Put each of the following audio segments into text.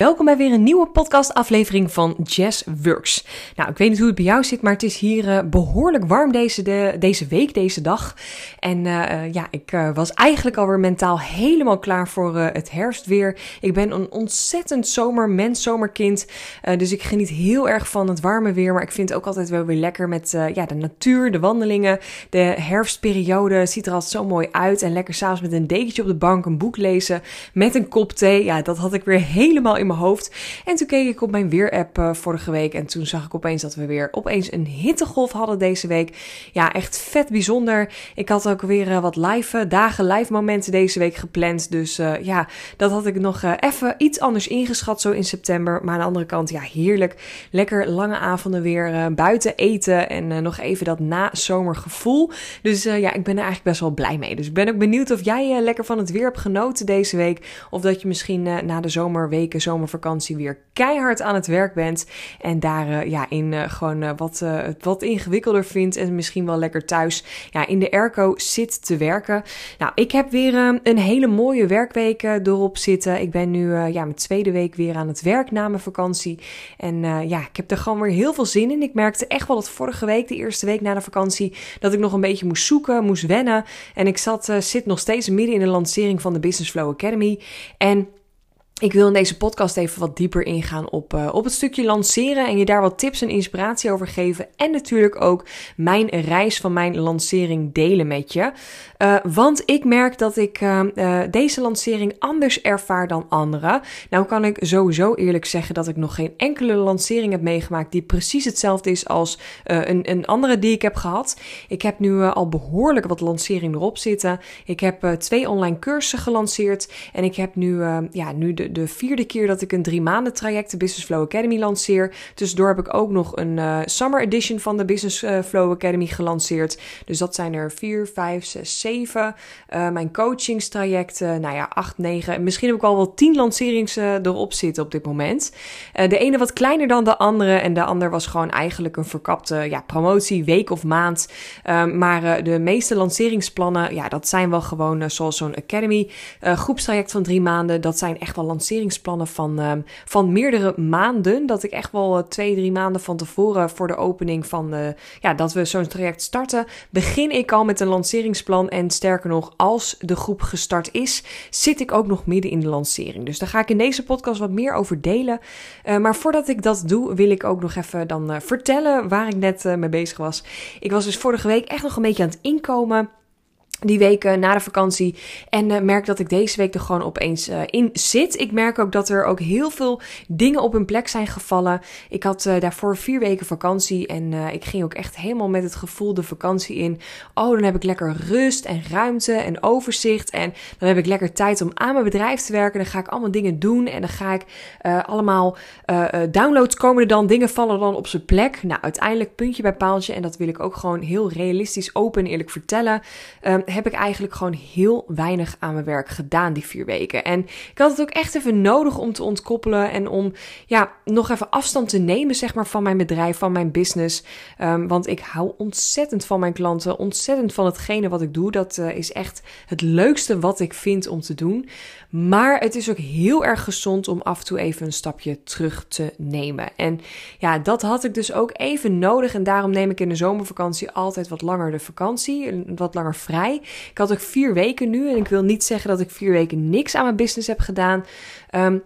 Welkom bij weer een nieuwe podcastaflevering van Jazz Works. Nou, ik weet niet hoe het bij jou zit, maar het is hier uh, behoorlijk warm deze, de, deze week, deze dag. En uh, ja, ik was eigenlijk alweer mentaal helemaal klaar voor het herfstweer. Ik ben een ontzettend zomermens, zomerkind. dus ik geniet heel erg van het warme weer. Maar ik vind het ook altijd wel weer lekker met ja, de natuur, de wandelingen. De herfstperiode ziet er altijd zo mooi uit. En lekker s'avonds met een dekentje op de bank een boek lezen met een kop thee. Ja, dat had ik weer helemaal in mijn hoofd. En toen keek ik op mijn weerapp uh, vorige week en toen zag ik opeens dat we weer opeens een hittegolf hadden deze week. Ja, echt vet bijzonder. Ik had ook weer uh, wat live dagen, live momenten deze week gepland. Dus ja, dat had ik nog even iets anders ingeschat zo in september. Maar aan de andere kant, ja, heerlijk. Lekker lange avonden weer buiten eten en nog even dat na-zomergevoel. Dus ja, ik ben er eigenlijk best wel blij mee. Dus ik ben ook benieuwd of jij lekker van het weer hebt genoten deze week. Of dat je misschien na de zomerweken, zomer zomervakantie weer keihard aan het werk bent. En daar uh, ja, in uh, gewoon uh, wat, wat ingewikkelder vindt. En misschien wel lekker thuis ja, in de airco zit te werken. Nou, ik heb weer een hele mooie werkweek erop zitten. Ik ben nu ja, mijn tweede week weer aan het werk na mijn vakantie. En ja, ik heb er gewoon weer heel veel zin in. Ik merkte echt wel dat vorige week, de eerste week na de vakantie, dat ik nog een beetje moest zoeken, moest wennen. En ik zat, zit nog steeds midden in de lancering van de Business Flow Academy. En ik wil in deze podcast even wat dieper ingaan op, uh, op het stukje lanceren en je daar wat tips en inspiratie over geven. En natuurlijk ook mijn reis van mijn lancering delen met je. Uh, want ik merk dat ik uh, deze lancering anders ervaar dan anderen. Nou kan ik sowieso eerlijk zeggen dat ik nog geen enkele lancering heb meegemaakt die precies hetzelfde is als een, een andere die ik heb gehad. Ik heb nu al behoorlijk wat lancering erop zitten. Ik heb twee online cursussen gelanceerd en ik heb nu, ja, nu de de vierde keer dat ik een drie maanden traject, de Business Flow Academy, lanceer. Tussendoor heb ik ook nog een uh, summer edition van de Business uh, Flow Academy gelanceerd. Dus dat zijn er vier, vijf, zes, zeven. Uh, mijn coachingstrajecten, nou ja, acht, negen. Misschien heb ik al wel tien lancerings erop zitten op dit moment. de ene wat kleiner dan de andere. En de ander was gewoon eigenlijk een verkapte ja, promotie, week of maand. maar de meeste lanceringsplannen, ja, dat zijn wel gewoon zoals zo'n Academy groepstraject van drie maanden. Dat zijn echt wel lanceringsplannen van, ehm, van meerdere maanden. Dat ik echt wel uh, twee, drie maanden van tevoren voor de opening van uh, ja, dat we zo'n traject starten, begin ik al met een lanceringsplan. En sterker nog, als de groep gestart is, zit ik ook nog midden in de lancering. Dus daar ga ik in deze podcast wat meer over delen. Uh, maar voordat ik dat doe, wil ik ook nog even dan vertellen waar ik net mee bezig was. Ik was dus vorige week echt nog een beetje aan het inkomen die weken na de vakantie. En uh, merk dat ik deze week er gewoon opeens uh, in zit. Ik merk ook dat er ook heel veel dingen op hun plek zijn gevallen. Ik had uh, daarvoor vier weken vakantie. En ik ging ook echt helemaal met het gevoel de vakantie in. Oh, dan heb ik lekker rust en ruimte en overzicht. En dan heb ik lekker tijd om aan mijn bedrijf te werken. Dan ga ik allemaal dingen doen. En dan ga ik allemaal downloads komen er dan. Dingen vallen dan op zijn plek. Nou, uiteindelijk puntje bij paaltje. En dat wil ik ook gewoon heel realistisch, open en eerlijk vertellen. Um, heb ik eigenlijk gewoon heel weinig aan mijn werk gedaan die vier weken. En ik had het ook echt even nodig om te ontkoppelen en om ja, nog even afstand te nemen, zeg maar, van mijn bedrijf, van mijn business. Um, want ik hou ontzettend van mijn klanten, ontzettend van hetgene wat ik doe. Dat uh, is echt het leukste wat ik vind om te doen. Maar het is ook heel erg gezond om af en toe even een stapje terug te nemen. En ja, dat had ik dus ook even nodig. En daarom neem ik in de zomervakantie altijd wat langer de vakantie, wat langer vrij. Ik had ook vier weken nu. En ik wil niet zeggen dat ik vier weken niks aan mijn business heb gedaan. Um,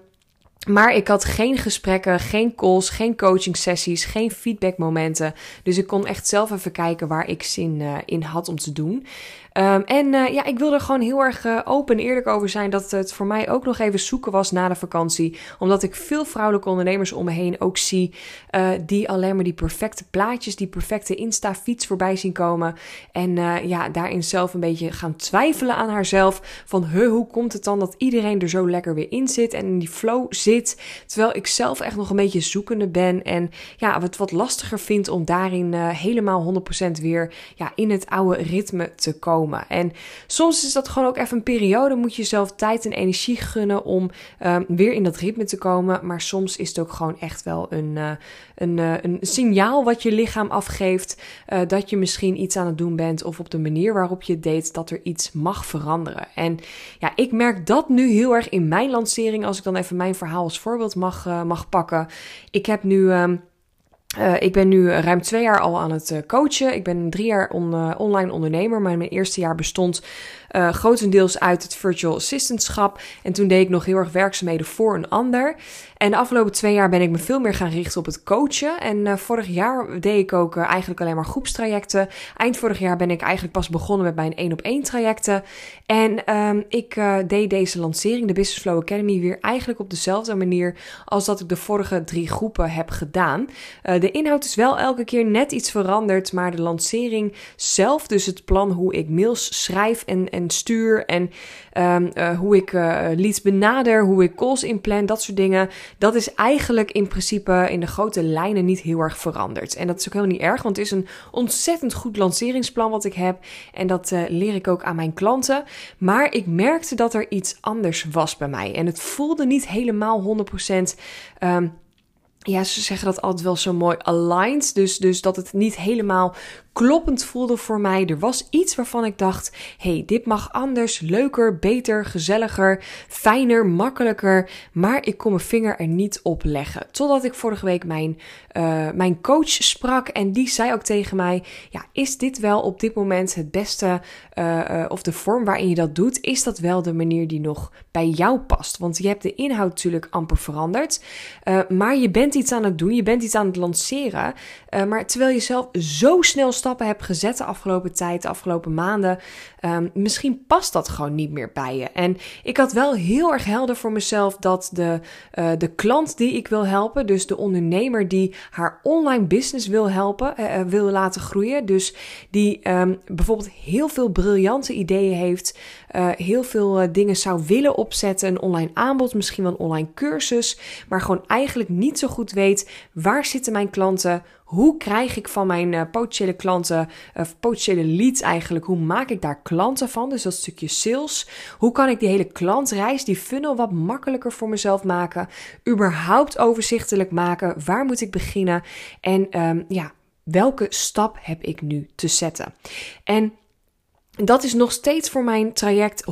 maar ik had geen gesprekken, geen calls, geen coaching sessies, geen feedbackmomenten. Dus ik kon echt zelf even kijken waar ik zin uh, in had om te doen. Um, en uh, ja, ik wilde er gewoon heel erg uh, open en eerlijk over zijn dat het voor mij ook nog even zoeken was na de vakantie. Omdat ik veel vrouwelijke ondernemers om me heen ook zie uh, die alleen maar die perfecte plaatjes, die perfecte Insta-fiets voorbij zien komen. En ja, daarin zelf een beetje gaan twijfelen aan haarzelf. Van hoe komt het dan dat iedereen er zo lekker weer in zit en in die flow zit. Terwijl ik zelf echt nog een beetje zoekende ben. En ja, het wat lastiger vind om daarin helemaal 100% weer ja, in het oude ritme te komen. En soms is dat gewoon ook even een periode. Moet je jezelf tijd en energie gunnen om um, weer in dat ritme te komen. Maar soms is het ook gewoon echt wel een, uh, een, uh, een signaal wat je lichaam afgeeft. Uh, dat je misschien iets aan het doen bent. Of op de manier waarop je deed, dat er iets mag veranderen. En ja, ik merk dat nu heel erg in mijn lancering. Als ik dan even mijn verhaal als voorbeeld mag, mag pakken. Ik heb nu. Um, uh, ik ben nu ruim twee jaar al aan het uh, coachen. Ik ben drie jaar uh, online ondernemer, maar mijn eerste jaar bestond grotendeels uit het virtual assistantschap. En toen deed ik nog heel erg werkzaamheden voor een ander. En afgelopen twee jaar ben ik me veel meer gaan richten op het coachen. En uh, vorig jaar deed ik ook uh, eigenlijk alleen maar groepstrajecten. Eind vorig jaar ben ik eigenlijk pas begonnen met mijn één op één trajecten. En um, ik deed deze lancering, de Business Flow Academy, weer eigenlijk op dezelfde manier als dat ik de vorige drie groepen heb gedaan. de inhoud is wel elke keer net iets veranderd, maar de lancering zelf, dus het plan hoe ik mails schrijf en, en stuur en uh, hoe ik leads benader, hoe ik calls inplan, dat soort dingen. Dat is eigenlijk in principe in de grote lijnen niet heel erg veranderd. En dat is ook helemaal niet erg, want het is een ontzettend goed lanceringsplan wat ik heb. En dat uh, leer ik ook aan mijn klanten. Maar ik merkte dat er iets anders was bij mij. En het voelde niet helemaal 100% um, ja, ze zeggen dat altijd wel zo mooi aligned. Dus, dus dat het niet helemaal kloppend voelde voor mij. Er was iets waarvan ik dacht: hey, dit mag anders, leuker, beter, gezelliger, fijner, makkelijker. Maar ik kon mijn vinger er niet op leggen. Totdat ik vorige week mijn, uh, mijn coach sprak en die zei ook tegen mij: ja, is dit wel op dit moment het beste uh, uh, of de vorm waarin je dat doet? Is dat wel de manier die nog bij jou past? Want je hebt de inhoud natuurlijk amper veranderd, maar je bent iets aan het doen, je bent iets aan het lanceren. maar terwijl je zelf zo snel stappen heb gezet de afgelopen tijd, de afgelopen maanden, um, misschien past dat gewoon niet meer bij je. En ik had wel heel erg helder voor mezelf dat de, uh, de klant die ik wil helpen, dus de ondernemer die haar online business wil helpen, uh, wil laten groeien, dus die um, bijvoorbeeld heel veel briljante ideeën heeft, heel veel dingen zou willen opzetten, een online aanbod, misschien wel een online cursus, maar gewoon eigenlijk niet zo goed weet waar zitten mijn klanten, hoe krijg ik van mijn potentiële klanten, of potentiële leads eigenlijk, hoe maak ik daar klanten van? Dus dat stukje sales. Hoe kan ik die hele klantreis, die funnel wat makkelijker voor mezelf maken? Überhaupt overzichtelijk maken? Waar moet ik beginnen? En um, ja, welke stap heb ik nu te zetten? En dat is nog steeds voor mijn traject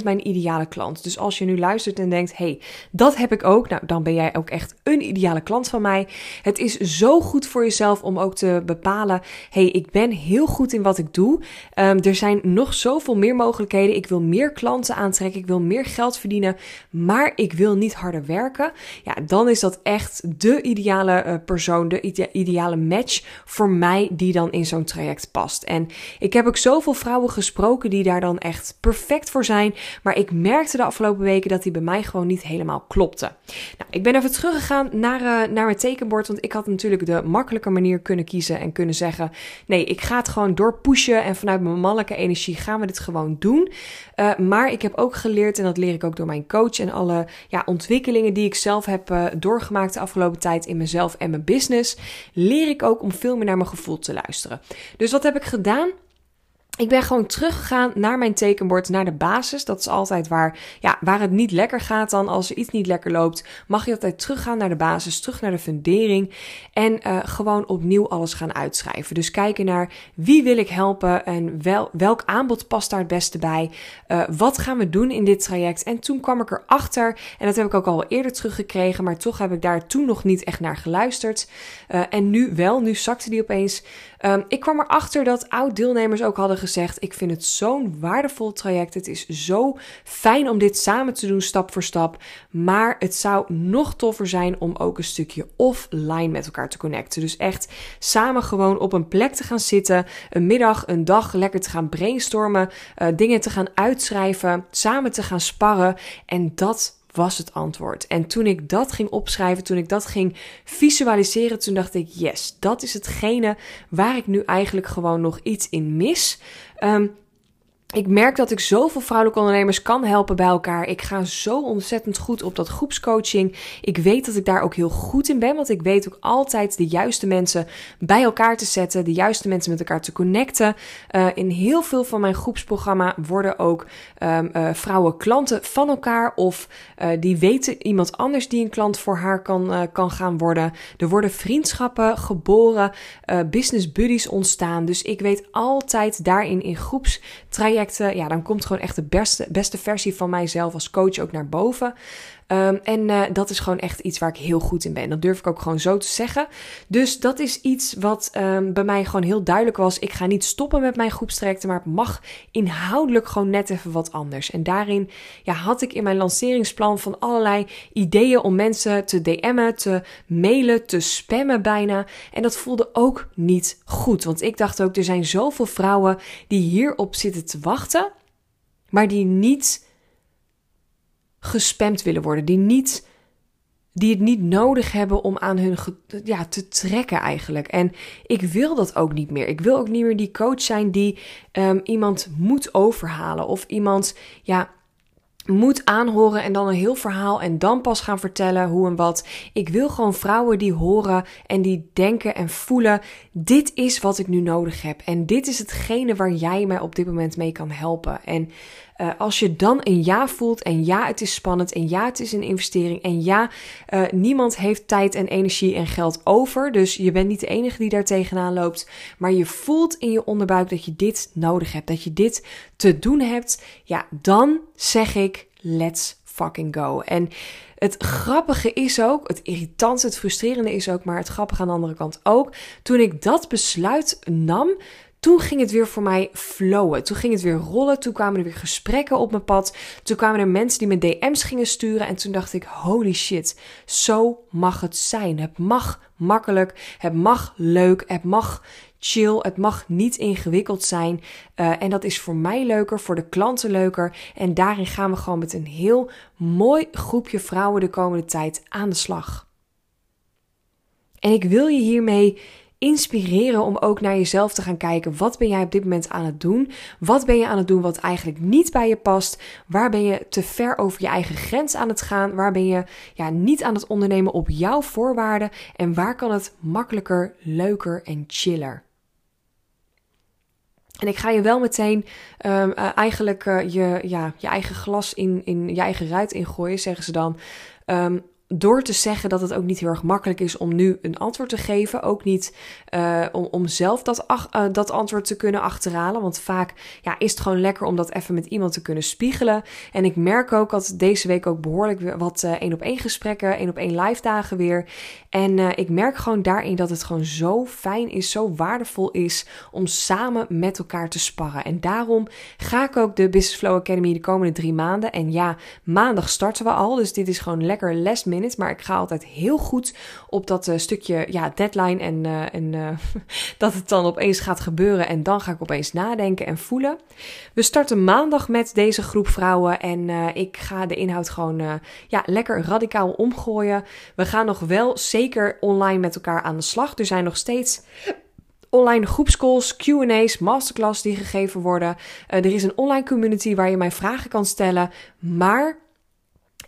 100% mijn ideale klant. Dus als je nu luistert en denkt: hey, dat heb ik ook. Nou, dan ben jij ook echt een ideale klant van mij. Het is zo goed voor jezelf om ook te bepalen: hey, ik ben heel goed in wat ik doe. Um, er zijn nog zoveel meer mogelijkheden. Ik wil meer klanten aantrekken. Ik wil meer geld verdienen. Maar ik wil niet harder werken. Ja, dan is dat echt de ideale uh, persoon, de ideale match voor mij die dan in zo'n traject past. En ik heb ook vrouwen gesproken die daar dan echt perfect voor zijn. Maar ik merkte de afgelopen weken dat die bij mij gewoon niet helemaal klopte. Nou, ik ben even teruggegaan naar, uh, naar mijn tekenbord. Want ik had natuurlijk de makkelijke manier kunnen kiezen en kunnen zeggen: nee, ik ga het gewoon doorpushen. En vanuit mijn mannelijke energie gaan we dit gewoon doen. Uh, maar ik heb ook geleerd, en dat leer ik ook door mijn coach en alle ja, ontwikkelingen die ik zelf heb uh, doorgemaakt de afgelopen tijd in mezelf en mijn business, leer ik ook om veel meer naar mijn gevoel te luisteren. Dus wat heb ik gedaan? Ik ben gewoon teruggegaan naar mijn tekenbord, naar de basis. Dat is altijd waar, ja, waar het niet lekker gaat dan. Als er iets niet lekker loopt, mag je altijd teruggaan naar de basis, terug naar de fundering. En uh, gewoon opnieuw alles gaan uitschrijven. Dus kijken naar wie wil ik helpen en wel, welk aanbod past daar het beste bij. Uh, wat gaan we doen in dit traject? En toen kwam ik erachter, en dat heb ik ook al eerder teruggekregen, maar toch heb ik daar toen nog niet echt naar geluisterd. Uh, en nu wel, nu zakte die opeens. Um, ik kwam erachter dat oud-deelnemers ook hadden gezegd: Ik vind het zo'n waardevol traject. Het is zo fijn om dit samen te doen, stap voor stap. Maar het zou nog toffer zijn om ook een stukje offline met elkaar te connecten. Dus echt samen gewoon op een plek te gaan zitten, een middag, een dag lekker te gaan brainstormen, uh, dingen te gaan uitschrijven, samen te gaan sparren. En dat was het antwoord. En toen ik dat ging opschrijven, toen ik dat ging visualiseren, toen dacht ik: yes, dat is hetgene waar ik nu eigenlijk gewoon nog iets in mis. Um, ik merk dat ik zoveel vrouwelijke ondernemers kan helpen bij elkaar. Ik ga zo ontzettend goed op dat groepscoaching. Ik weet dat ik daar ook heel goed in ben, want ik weet ook altijd de juiste mensen bij elkaar te zetten, de juiste mensen met elkaar te connecten. Uh, in heel veel van mijn groepsprogramma worden ook um, uh, vrouwen klanten van elkaar of uh, die weten iemand anders die een klant voor haar kan, kan gaan worden. Er worden vriendschappen geboren, business buddies ontstaan. Dus ik weet altijd daarin in groepstrajecten ja, dan komt gewoon echt de beste, beste versie van mijzelf als coach ook naar boven. Um, en uh, dat is gewoon echt iets waar ik heel goed in ben. Dat durf ik ook gewoon zo te zeggen. Dus dat is iets wat um, bij mij gewoon heel duidelijk was. Ik ga niet stoppen met mijn groepstrajecten, maar het mag inhoudelijk gewoon net even wat anders. En daarin ja, had ik in mijn lanceringsplan van allerlei ideeën om mensen te DM'en, te mailen, te spammen bijna. En dat voelde ook niet goed. Want ik dacht ook, er zijn zoveel vrouwen die hierop zitten te wachten, maar die niet gespamd willen worden, die, niet, die het niet nodig hebben om aan hun ja, te trekken eigenlijk. En ik wil dat ook niet meer. Ik wil ook niet meer die coach zijn die um, iemand moet overhalen of iemand ja, moet aanhoren en dan een heel verhaal en dan pas gaan vertellen hoe en wat. Ik wil gewoon vrouwen die horen en die denken en voelen: dit is wat ik nu nodig heb en dit is hetgene waar jij mij op dit moment mee kan helpen. En uh, als je dan een ja voelt en ja, het is spannend en ja, het is een investering en ja, uh, niemand heeft tijd en energie en geld over. Dus je bent niet de enige die daar tegenaan loopt. Maar je voelt in je onderbuik dat je dit nodig hebt, dat je dit te doen hebt. Ja, dan zeg ik let's fucking go. En het grappige is ook, het irritante, het frustrerende is ook, maar het grappige aan de andere kant ook. Toen ik dat besluit nam, toen ging het weer voor mij flowen. Toen ging het weer rollen. Toen kwamen er weer gesprekken op mijn pad. Toen kwamen er mensen die me DM's gingen sturen. En toen dacht ik: holy shit, zo mag het zijn. Het mag makkelijk. Het mag leuk. Het mag chill. Het mag niet ingewikkeld zijn. Uh, en dat is voor mij leuker, voor de klanten leuker. En daarin gaan we gewoon met een heel mooi groepje vrouwen de komende tijd aan de slag. En ik wil je hiermee inspireren om ook naar jezelf te gaan kijken. Wat ben jij op dit moment aan het doen? Wat ben je aan het doen wat eigenlijk niet bij je past? Waar ben je te ver over je eigen grens aan het gaan? Waar ben je ja, niet aan het ondernemen op jouw voorwaarden? En waar kan het makkelijker, leuker en chiller? En ik ga je wel meteen um, uh, eigenlijk uh, je, ja, je eigen glas in, in je eigen ruit ingooien, zeggen ze dan. Um, door te zeggen dat het ook niet heel erg makkelijk is om nu een antwoord te geven. Ook niet uh, om, om zelf dat, uh, dat antwoord te kunnen achterhalen. Want vaak ja, is het gewoon lekker om dat even met iemand te kunnen spiegelen. En ik merk ook dat deze week ook behoorlijk wat één op één gesprekken, één op één live dagen weer. En ik merk gewoon daarin dat het gewoon zo fijn is, zo waardevol is om samen met elkaar te sparren. En daarom ga ik ook de Business Flow Academy de komende drie maanden. En ja, maandag starten we al. Dus dit is gewoon lekker last maar ik ga altijd heel goed op dat uh, stukje ja, deadline en, uh, en uh, dat het dan opeens gaat gebeuren. En dan ga ik opeens nadenken en voelen. We starten maandag met deze groep vrouwen en ik ga de inhoud gewoon ja, lekker radicaal omgooien. We gaan nog wel zeker online met elkaar aan de slag. Er zijn nog steeds online groepscalls, QA's, masterclass die gegeven worden. Er is een online community waar je mij vragen kan stellen. Maar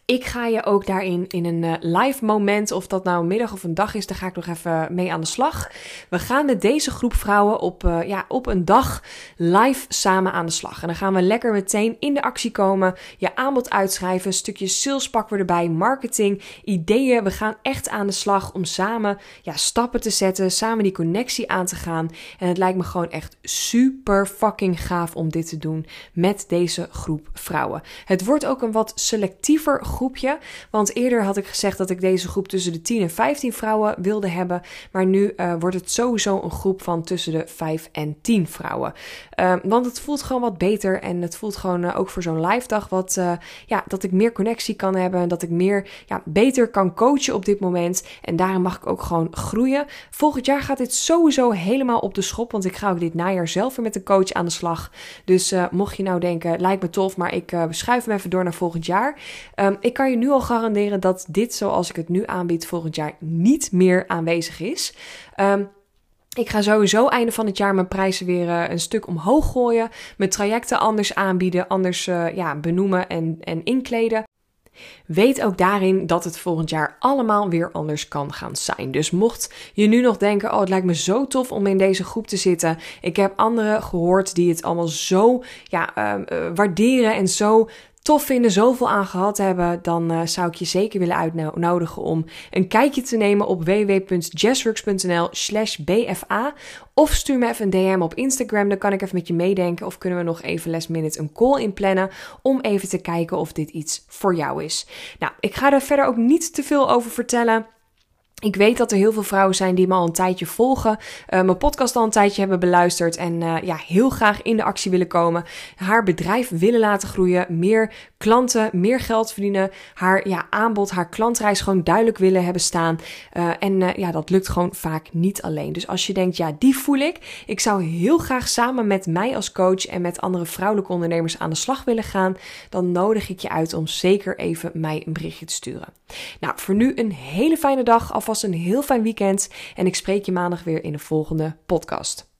ik ga je ook daarin in een uh, live moment, of dat nou een middag of een dag is, daar ga ik nog even mee aan de slag. We gaan met deze groep vrouwen op, uh, ja, op een dag live samen aan de slag. En dan gaan we lekker meteen in de actie komen, je aanbod uitschrijven, een stukje sales pakken we erbij, marketing, ideeën. We gaan echt aan de slag om samen ja, stappen te zetten, samen die connectie aan te gaan. En het lijkt me gewoon echt super fucking gaaf om dit te doen met deze groep vrouwen. Het wordt ook een wat selectiever groepje. Want eerder had ik gezegd dat ik deze groep tussen de 10 en 15 vrouwen wilde hebben. Maar nu uh, wordt het sowieso een groep van tussen de 5 en 10 vrouwen. Uh, want het voelt gewoon wat beter. En het voelt gewoon uh, ook voor zo'n live dag wat, ja, dat ik meer connectie kan hebben. Dat ik meer, ja, beter kan coachen op dit moment. En daarom mag ik ook gewoon groeien. Volgend jaar gaat dit sowieso helemaal op de schop. Want ik ga ook dit najaar zelf weer met de coach aan de slag. Dus mocht je nou denken, lijkt me tof, maar ik schuif hem even door naar volgend jaar. Um, ik kan je nu al garanderen dat dit zoals ik het nu aanbied volgend jaar niet meer aanwezig is. Um, Ik ga sowieso einde van het jaar mijn prijzen weer uh, een stuk omhoog gooien. Mijn trajecten anders aanbieden, anders uh, ja, benoemen en, en inkleden. Weet ook daarin dat het volgend jaar allemaal weer anders kan gaan zijn. Dus mocht je nu nog denken: Oh, het lijkt me zo tof om in deze groep te zitten. Ik heb anderen gehoord die het allemaal zo ja, uh, waarderen en zo tof vinden, zoveel aan gehad hebben, dan uh, zou ik je zeker willen uitnodigen om een kijkje te nemen op www.jazzworks.nl slash bfa. Of stuur me even een DM op Instagram, dan kan ik even met je meedenken. Of kunnen we nog even last minute een call inplannen om even te kijken of dit iets voor jou is. Nou, ik ga er verder ook niet te veel over vertellen. Ik weet dat er heel veel vrouwen zijn die me al een tijdje volgen, uh, mijn podcast al een tijdje hebben beluisterd en uh, ja, heel graag in de actie willen komen. Haar bedrijf willen laten groeien, meer klanten, meer geld verdienen, haar ja, aanbod, haar klantreis gewoon duidelijk willen hebben staan. Uh, en ja, dat lukt gewoon vaak niet alleen. Dus als je denkt, ja, die voel ik. Ik zou heel graag samen met mij als coach en met andere vrouwelijke ondernemers aan de slag willen gaan. Dan nodig ik je uit om zeker even mij een berichtje te sturen. Nou, voor nu een hele fijne dag. Alvast een heel fijn weekend. En ik spreek je maandag weer in de volgende podcast.